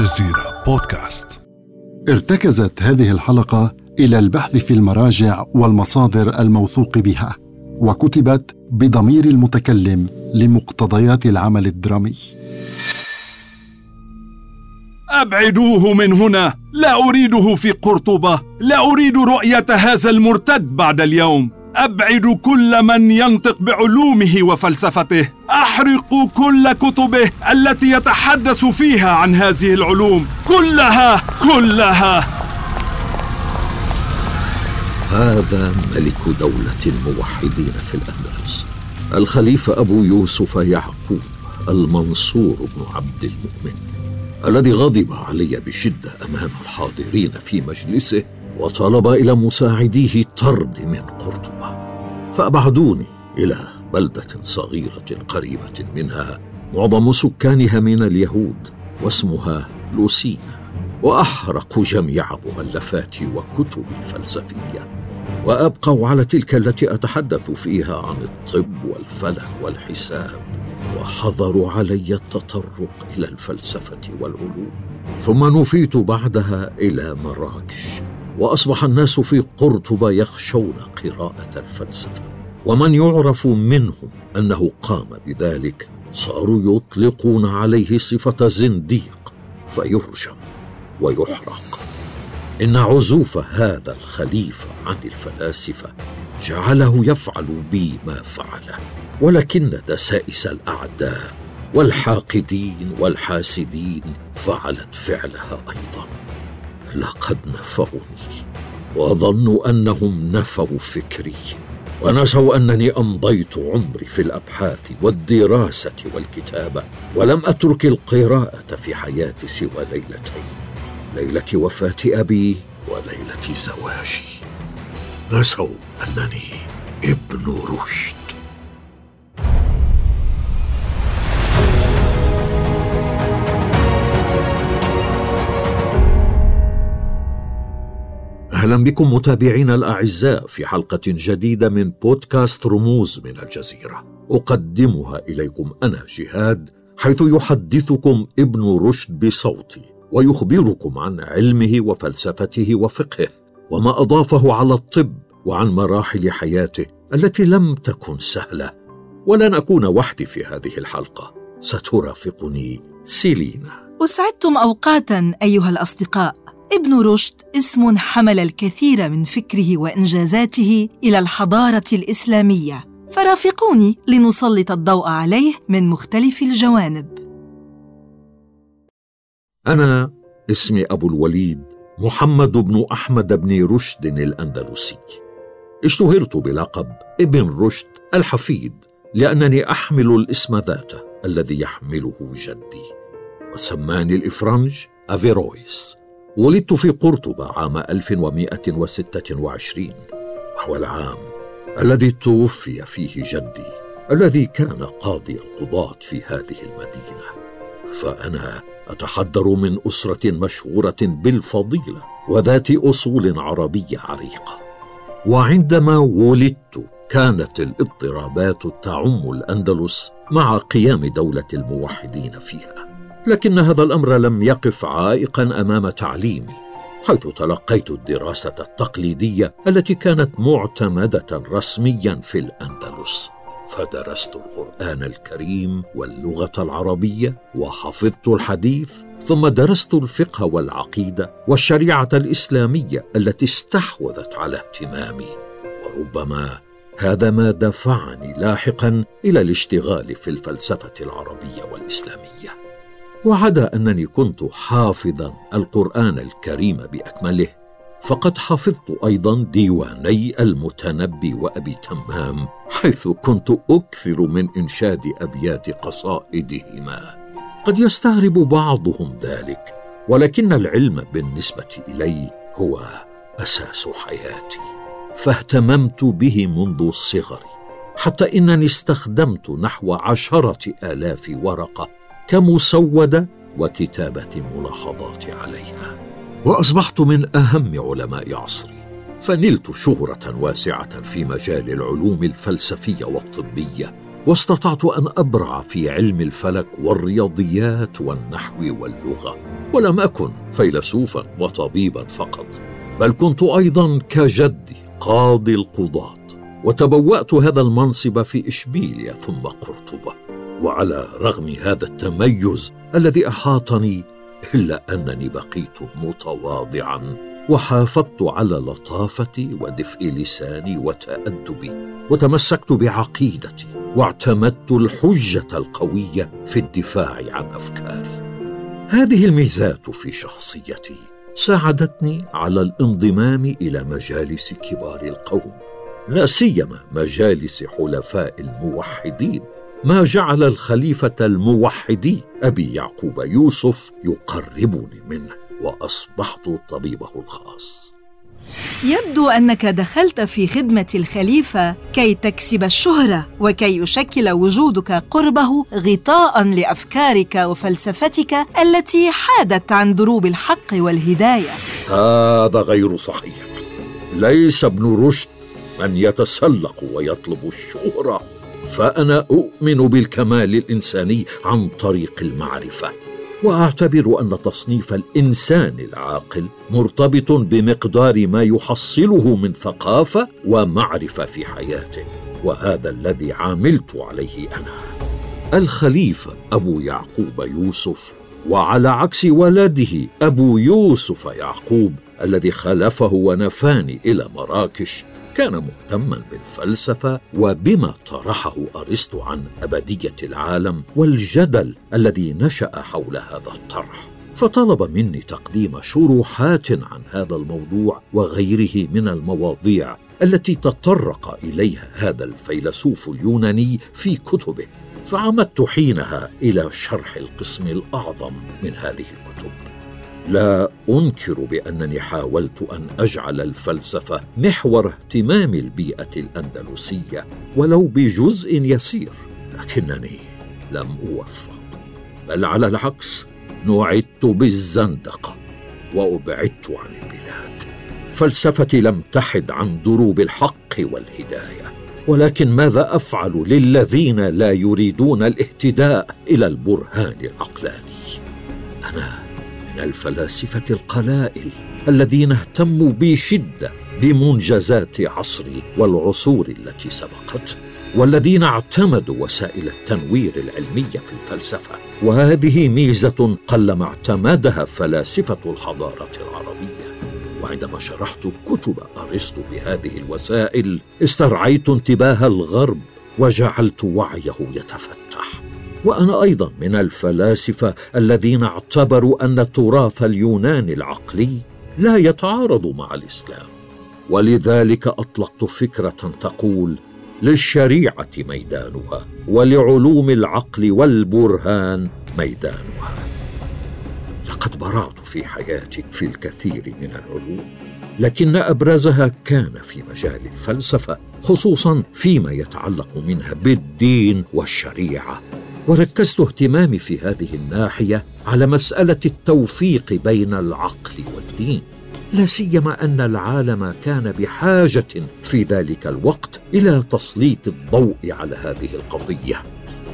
الجزيرة بودكاست. ارتكزت هذه الحلقة إلى البحث في المراجع والمصادر الموثوق بها وكتبت بضمير المتكلم لمقتضيات العمل الدرامي. أبعدوه من هنا لا أريده في قرطبة لا أريد رؤية هذا المرتد بعد اليوم. أبعد كل من ينطق بعلومه وفلسفته. أحرق كل كتبه التي يتحدث فيها عن هذه العلوم. كلها كلها. هذا ملك دولة الموحدين في الأندلس. الخليفة أبو يوسف يعقوب المنصور بن عبد المؤمن الذي غضب علي بشدة أمام الحاضرين في مجلسه وطلب إلى مساعديه طرد من قرطبه فأبعدوني إلى بلدة صغيرة قريبة منها معظم سكانها من اليهود واسمها لوسينا واحرقوا جميع مؤلفاتي وكتبي الفلسفيه وأبقوا على تلك التي أتحدث فيها عن الطب والفلك والحساب وحظروا علي التطرق إلى الفلسفة والعلوم. ثم نفيت بعدها إلى مراكش. وأصبح الناس في قرطبة يخشون قراءة الفلسفة. ومن يعرف منهم أنه قام بذلك صاروا يطلقون عليه صفة زنديق فيرجم ويحرق. إن عزوف هذا الخليفة عن الفلاسفة جعله يفعل بي ما فعله ولكن دسائس الأعداء والحاقدين والحاسدين فعلت فعلها أيضا. لقد نفوني وظنوا أنهم نفوا فكري ونسوا أنني أمضيت عمري في الأبحاث والدراسة والكتابة ولم أترك القراءة في حياتي سوى ليلتين ليلة وفاة أبي وليلة زواجي. نسوا أنني ابن رشد. أهلا بكم متابعينا الأعزاء في حلقة جديدة من بودكاست رموز من الجزيرة. أقدمها إليكم أنا جهاد حيث يحدثكم ابن رشد بصوتي ويخبركم عن علمه وفلسفته وفقهه وما أضافه على الطب وعن مراحل حياته التي لم تكن سهلة. ولن أكون وحدي في هذه الحلقة. سترافقني سيلينا. أسعدتم أوقاتا أيها الأصدقاء. ابن رشد اسم حمل الكثير من فكره وإنجازاته إلى الحضارة الإسلامية. فرافقوني لنسلط الضوء عليه من مختلف الجوانب. أنا اسمي أبو الوليد محمد بن أحمد بن رشد الأندلسي. اشتهرت بلقب ابن رشد الحفيد لأنني أحمل الاسم ذاته الذي يحمله جدي وسماني الإفرنج أفيرويس. ولدت في قرطبة عام 1126 وهو العام الذي توفي فيه جدي الذي كان قاضي القضاة في هذه المدينة. فأنا أتحدر من أسرة مشهورة بالفضيلة وذات أصول عربية عريقة. وعندما ولدت كانت الاضطرابات تعم الأندلس مع قيام دولة الموحدين فيها. لكن هذا الأمر لم يقف عائقا أمام تعليمي حيث تلقيت الدراسة التقليدية التي كانت معتمدة رسميا في الأندلس. فدرست القرآن الكريم واللغة العربية وحفظت الحديث ثم درست الفقه والعقيدة والشريعة الإسلامية التي استحوذت على اهتمامي. وربما هذا ما دفعني لاحقا إلى الاشتغال في الفلسفة العربية والإسلامية. وعدا أنني كنت حافظا القرآن الكريم بأكمله فقد حفظت أيضا ديواني المتنبي وأبي تمام حيث كنت أكثر من إنشاد أبيات قصائدهما. قد يستغرب بعضهم ذلك ولكن العلم بالنسبة إلي هو أساس حياتي فاهتممت به منذ الصغر حتى إنني استخدمت نحو عشرة آلاف ورقة كمسوده وكتابة ملاحظات عليها. وأصبحت من أهم علماء عصري. فنلت شهرة واسعة في مجال العلوم الفلسفية والطبية واستطعت أن أبرع في علم الفلك والرياضيات والنحو واللغة. ولم أكن فيلسوفا وطبيبا فقط بل كنت أيضا كجدي قاضي القضاة. وتبوأت هذا المنصب في إشبيليا ثم قرطبة. وعلى رغم هذا التميز الذي أحاطني إلا أنني بقيت متواضعا وحافظت على لطافتي ودفء لساني وتأدبي وتمسكت بعقيدتي واعتمدت الحجة القوية في الدفاع عن أفكاري. هذه الميزات في شخصيتي ساعدتني على الانضمام إلى مجالس كبار القوم لا سيما مجالس حلفاء الموحدين. ما جعل الخليفة الموحدي أبي يعقوب يوسف يقربني منه وأصبحت طبيبه الخاص. يبدو أنك دخلت في خدمة الخليفة كي تكسب الشهرة وكي يشكل وجودك قربه غطاء لأفكارك وفلسفتك التي حادت عن دروب الحق والهداية. هذا غير صحيح. ليس ابن رشد من يتسلق ويطلب الشهرة. فأنا أؤمن بالكمال الإنساني عن طريق المعرفة وأعتبر أن تصنيف الإنسان العاقل مرتبط بمقدار ما يحصله من ثقافة ومعرفة في حياته وهذا الذي عاملت عليه أنا. الخليفة أبو يعقوب يوسف وعلى عكس ولده أبو يوسف يعقوب الذي خلفه ونفاني إلى مراكش كان مهتما بالفلسفة وبما طرحه أرسطو عن أبدية العالم والجدل الذي نشأ حول هذا الطرح. فطلب مني تقديم شروحات عن هذا الموضوع وغيره من المواضيع التي تطرق إليها هذا الفيلسوف اليوناني في كتبه فعمدت حينها إلى شرح القسم الأعظم من هذه الكتب. لا أنكر بأنني حاولت أن أجعل الفلسفة محور اهتمام البيئة الأندلسية ولو بجزء يسير لكنني لم أوفق. بل على العكس نعدت بالزندقة وأبعدت عن البلاد. فلسفتي لم تحد عن دروب الحق والهداية ولكن ماذا أفعل للذين لا يريدون الاهتداء إلى البرهان العقلاني؟ أنا الفلاسفة القلائل الذين اهتموا بشدة بمنجزات عصري والعصور التي سبقت والذين اعتمدوا وسائل التنوير العلمية في الفلسفة. وهذه ميزة قلما اعتمدها فلاسفة الحضارة العربية. وعندما شرحت كتب أرسطو بهذه الوسائل استرعيت انتباه الغرب وجعلت وعيه يتفتح. وأنا أيضا من الفلاسفة الذين اعتبروا أن تراث اليونان العقلي لا يتعارض مع الإسلام. ولذلك أطلقت فكرة تقول للشريعة ميدانها ولعلوم العقل والبرهان ميدانها. لقد برعت في حياتي في الكثير من العلوم لكن أبرزها كان في مجال الفلسفة خصوصا فيما يتعلق منها بالدين والشريعة. وركزت اهتمامي في هذه الناحية على مسألة التوفيق بين العقل والدين. لا سيما أن العالم كان بحاجة في ذلك الوقت إلى تسليط الضوء على هذه القضية.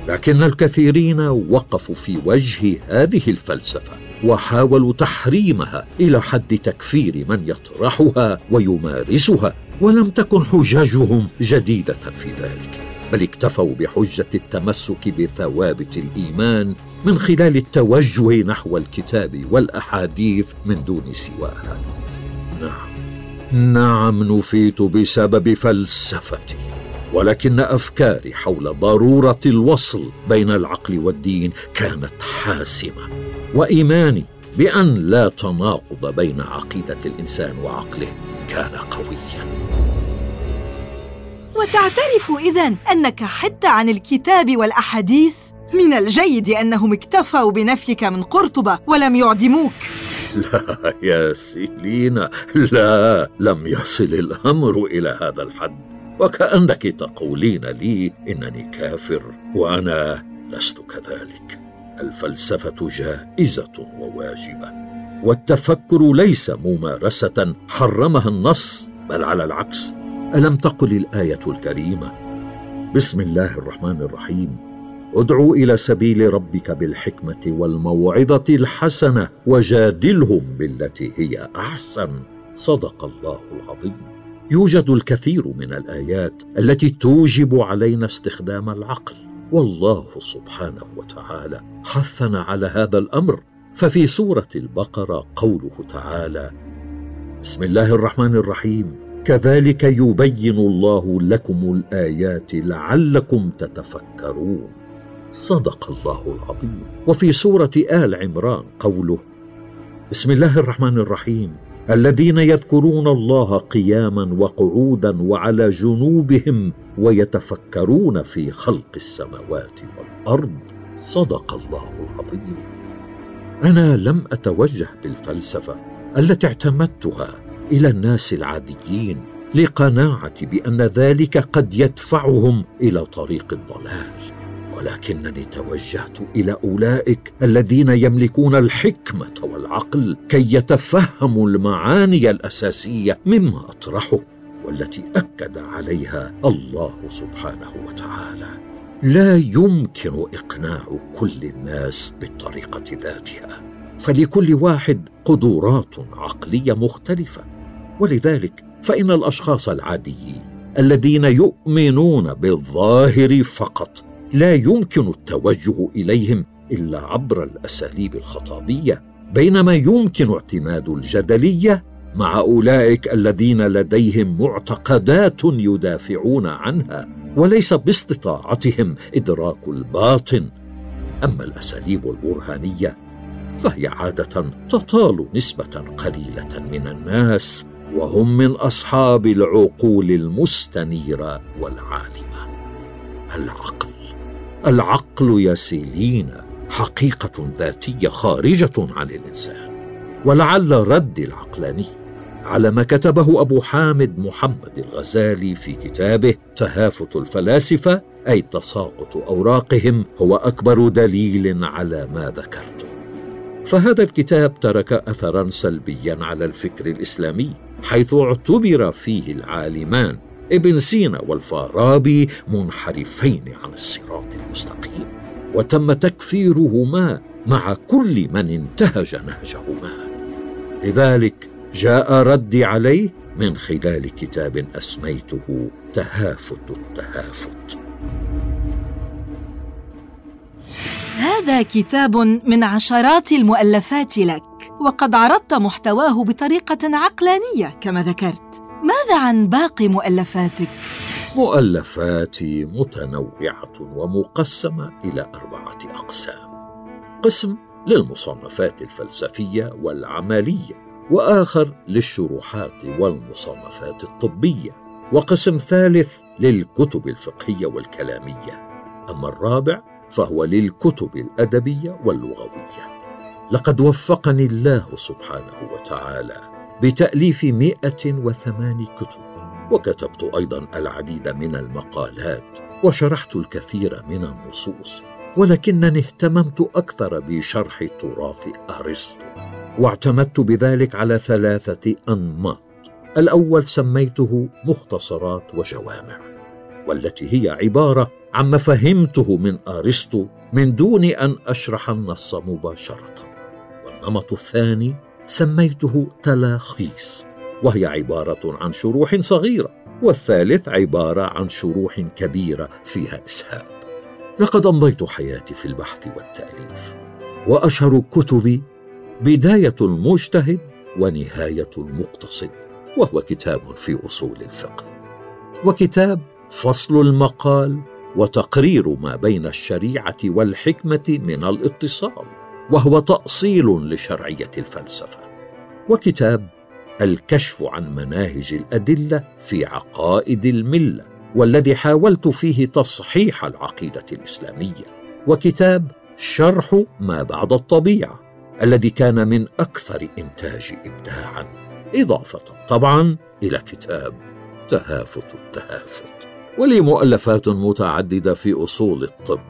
لكن الكثيرين وقفوا في وجه هذه الفلسفة وحاولوا تحريمها إلى حد تكفير من يطرحها ويمارسها ولم تكن حججهم جديدة في ذلك. بل اكتفوا بحجة التمسك بثوابت الإيمان من خلال التوجه نحو الكتاب والأحاديث من دون سواها. نعم. نعم نفيت بسبب فلسفتي ولكن أفكاري حول ضرورة الوصل بين العقل والدين كانت حاسمة وإيماني بأن لا تناقض بين عقيدة الإنسان وعقله كان قويا. وتعترف اذا أنك حدت عن الكتاب والأحاديث؟ من الجيد أنهم اكتفوا بنفيك من قرطبة ولم يعدموك. لا يا سيلينا لا لم يصل الأمر إلى هذا الحد. وكأنك تقولين لي إنني كافر وأنا لست كذلك. الفلسفة جائزة وواجبة والتفكر ليس ممارسة. حرمها النص بل على العكس. ألم تقل الآية الكريمة؟ بسم الله الرحمن الرحيم. ادع إلى سبيل ربك بالحكمة والموعظة الحسنة وجادلهم بالتي هي أحسن. صدق الله العظيم. يوجد الكثير من الآيات التي توجب علينا استخدام العقل. والله سبحانه وتعالى حثنا على هذا الأمر. ففي سورة البقرة قوله تعالى بسم الله الرحمن الرحيم. كذلك يبين الله لكم الآيات لعلكم تتفكرون. صدق الله العظيم. وفي سورة آل عمران قوله بسم الله الرحمن الرحيم. الذين يذكرون الله قياما وقعودا وعلى جنوبهم ويتفكرون في خلق السماوات والأرض. صدق الله العظيم. أنا لم أتوجه بالفلسفة التي اعتمدتها إلى الناس العاديين لقناعتي بأن ذلك قد يدفعهم إلى طريق الضلال. ولكنني توجهت إلى أولئك الذين يملكون الحكمة والعقل كي يتفهموا المعاني الأساسية مما أطرحه والتي أكد عليها الله سبحانه وتعالى. لا يمكن إقناع كل الناس بالطريقة ذاتها فلكل واحد قدرات عقلية مختلفة. ولذلك فإن الأشخاص العاديين الذين يؤمنون بالظاهر فقط لا يمكن التوجه إليهم إلا عبر الأساليب الخطابية بينما يمكن اعتماد الجدلية مع أولئك الذين لديهم معتقدات يدافعون عنها وليس باستطاعتهم إدراك الباطن. أما الأساليب البرهانية فهي عادة تطال نسبة قليلة من الناس. وهم من أصحاب العقول المستنيرة والعالمة. العقل العقل يا سيلينا حقيقة ذاتية خارجة عن الإنسان. ولعل رد العقلاني على ما كتبه أبو حامد محمد الغزالي في كتابه تهافت الفلاسفة أي تساقط أوراقهم هو أكبر دليل على ما ذكرته. فهذا الكتاب ترك اثرا سلبيا على الفكر الإسلامي حيث اعتبر فيه العالمان ابن سينا والفارابي منحرفين عن الصراط المستقيم وتم تكفيرهما مع كل من انتهج نهجهما. لذلك جاء ردي عليه من خلال كتاب أسميته تهافت التهافت. هذا كتاب من عشرات المؤلفات لك وقد عرضت محتواه بطريقة عقلانية كما ذكرت. ماذا عن باقي مؤلفاتك؟ مؤلفاتي متنوعة ومقسمة إلى أربعة أقسام. قسم للمصنفات الفلسفية والعملية وآخر للشروحات والمصنفات الطبية وقسم ثالث للكتب الفقهية والكلامية. أما الرابع فهو للكتب الأدبية واللغوية. لقد وفقني الله سبحانه وتعالى بتأليف مائه وثمان كتب وكتبت أيضا العديد من المقالات وشرحت الكثير من النصوص ولكنني اهتممت أكثر بشرح تراث أرسطو واعتمدت بذلك على ثلاثة أنماط. الأول سميته مختصرات وجوامع والتي هي عبارة عما فهمته من أرسطو من دون أن أشرح النص مباشرة. والنمط الثاني سميته تلاخيص وهي عبارة عن شروح صغيرة والثالث عبارة عن شروح كبيرة فيها إسهاب. لقد أمضيت حياتي في البحث والتأليف وأشهر كتبي بداية المجتهد ونهاية المقتصد وهو كتاب في أصول الفقه وكتاب فصل المقال وتقرير ما بين الشريعة والحكمة من الاتصال وهو تأصيل لشرعية الفلسفة. وكتاب الكشف عن مناهج الأدلة في عقائد الملة والذي حاولت فيه تصحيح العقيدة الإسلامية. وكتاب شرح ما بعد الطبيعة الذي كان من أكثر إنتاج ابداعا. إضافة طبعا إلى كتاب تهافت التهافت. ولي مؤلفات متعددة في أصول الطب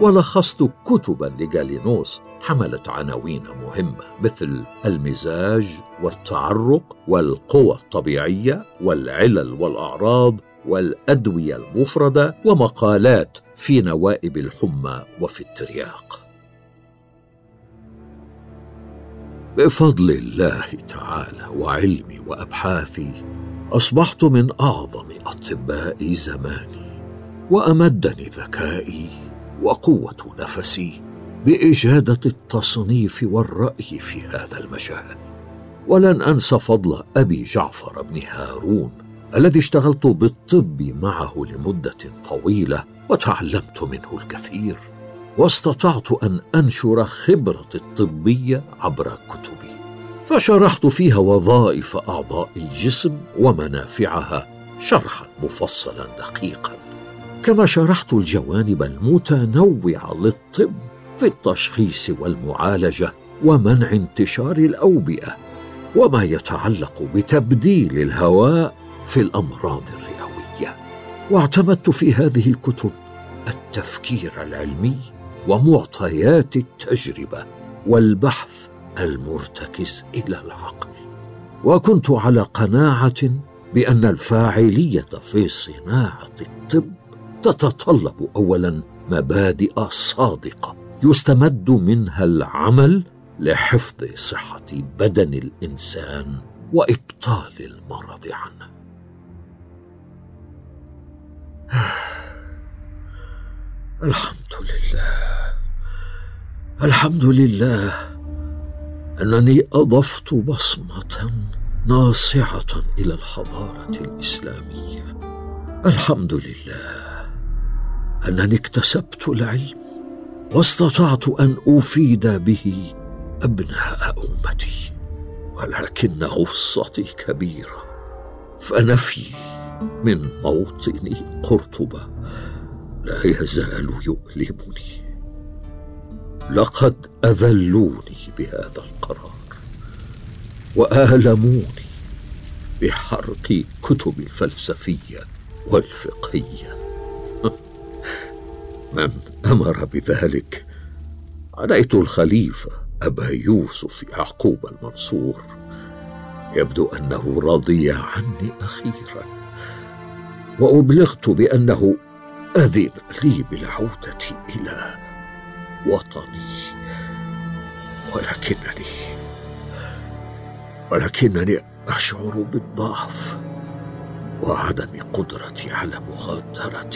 ولخصت كتبا لجالينوس حملت عناوين مهمة مثل المزاج والتعرق والقوى الطبيعية والعلل والأعراض والأدوية المفردة ومقالات في نوائب الحمى وفي الترياق. بفضل الله تعالى وعلمي وأبحاثي أصبحت من أعظم أطباء زماني وأمدني ذكائي وقوة نفسي بإجادة التصنيف والرأي في هذا المجال. ولن انسى فضل أبي جعفر بن هارون الذي اشتغلت بالطب معه لمدة طويلة وتعلمت منه الكثير واستطعت أن أنشر خبرتي الطبية عبر كتبي. فشرحت فيها وظائف أعضاء الجسم ومنافعها شرحا مفصلا دقيقا. كما شرحت الجوانب المتنوعة للطب في التشخيص والمعالجة ومنع انتشار الأوبئة وما يتعلق بتبديل الهواء في الأمراض الرئوية. واعتمدت في هذه الكتب التفكير العلمي ومعطيات التجربة والبحث المرتكز إلى العقل. وكنت على قناعة بأن الفاعلية في صناعة الطب تتطلب اولا مبادئ صادقة يستمد منها العمل لحفظ صحة بدن الإنسان وإبطال المرض عنه. الحمد لله. الحمد لله. أنني أضفت بصمة ناصعة إلى الحضارة الإسلامية. الحمد لله. أنني اكتسبت العلم واستطعت أن أفيد به أبناء أمتي ولكن غصتي كبيره فنفي من موطن قرطبة لا يزال يؤلمني. لقد أذلوني بهذا القرار وآلموني بحرق كتب الفلسفية والفقهية. من أمر بذلك؟ عليت الخليفة أبا يوسف يعقوب المنصور. يبدو أنه رضي عني أخيرا وأبلغت بأنه أذن لي بالعودة إلى وطني. ولكنني ولكنني أشعر بالضعف وعدم قدرتي على مغادرة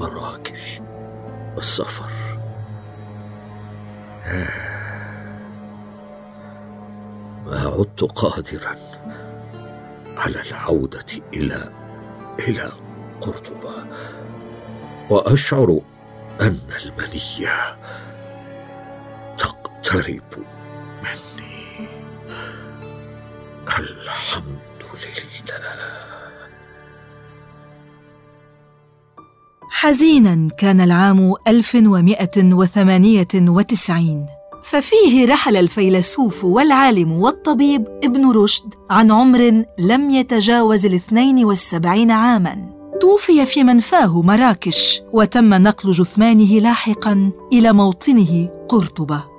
مراكش والسفر ما عدت قادرا على العودة إلى إلى قرطبة. وأشعر أن المنية تقترب مني الحمد لله. حزينا كان العام 1198 ففيه رحل الفيلسوف والعالم والطبيب ابن رشد عن عمر لم يتجاوز الاثنين والسبعين عاماً. توفي في منفاه مراكش وتم نقل جثمانه لاحقا إلى موطنه قرطبة.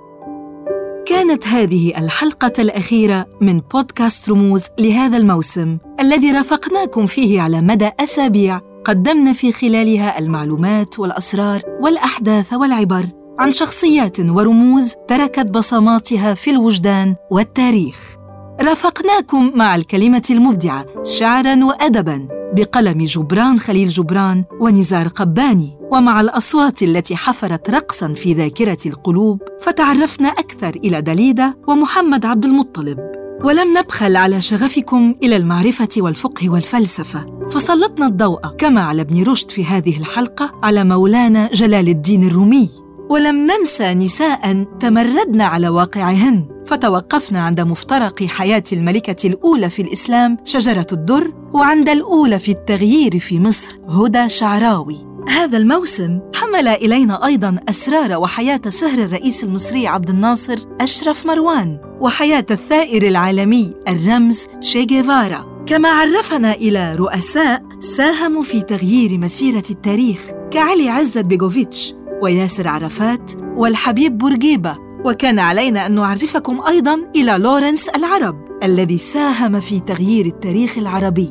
كانت هذه الحلقة الأخيرة من بودكاست رموز لهذا الموسم الذي رافقناكم فيه على مدى أسابيع قدمنا في خلالها المعلومات والأسرار والأحداث والعبر عن شخصيات ورموز تركت بصماتها في الوجدان والتاريخ. رافقناكم مع الكلمة المبدعة شعرا وادبا. بقلم جبران خليل جبران ونزار قباني ومع الأصوات التي حفرت رقصا في ذاكرة القلوب فتعرفنا أكثر إلى دليدة ومحمد عبد المطلب. ولم نبخل على شغفكم إلى المعرفة والفقه والفلسفة فسلطنا الضوء كما على ابن رشد في هذه الحلقة على مولانا جلال الدين الرومي. ولم ننسى نساء تمردن على واقعهن. فتوقفنا عند مفترق حياة الملكة الأولى في الإسلام شجرة الدر وعند الأولى في التغيير في مصر هدى شعراوي. هذا الموسم حمل إلينا أيضا أسرار وحياة سهر الرئيس المصري عبد الناصر أشرف مروان وحياة الثائر العالمي الرمز تشي جيفارا كما عرفنا إلى رؤساء ساهموا في تغيير مسيرة التاريخ كعلي عزت بيغوفيتش. وياسر عرفات والحبيب بورقيبة. وكان علينا أن نعرفكم أيضا إلى لورنس العرب الذي ساهم في تغيير التاريخ العربي.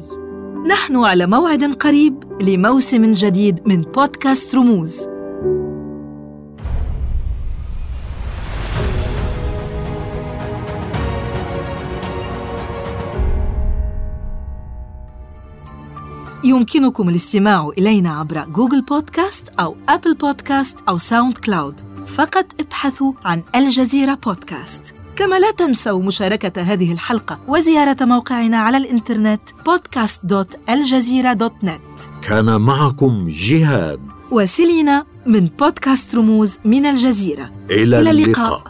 نحن على موعد قريب لموسم جديد من بودكاست رموز. يمكنكم الاستماع إلينا عبر جوجل بودكاست أو أبل بودكاست أو ساوند كلاود. فقط ابحثوا عن الجزيرة بودكاست. كما لا تنسوا مشاركة هذه الحلقة وزيارة موقعنا على الإنترنت podcast.aljazeera.net كان معكم جهاد. وسيلينا من بودكاست رموز من الجزيرة. إلى, إلى اللقاء.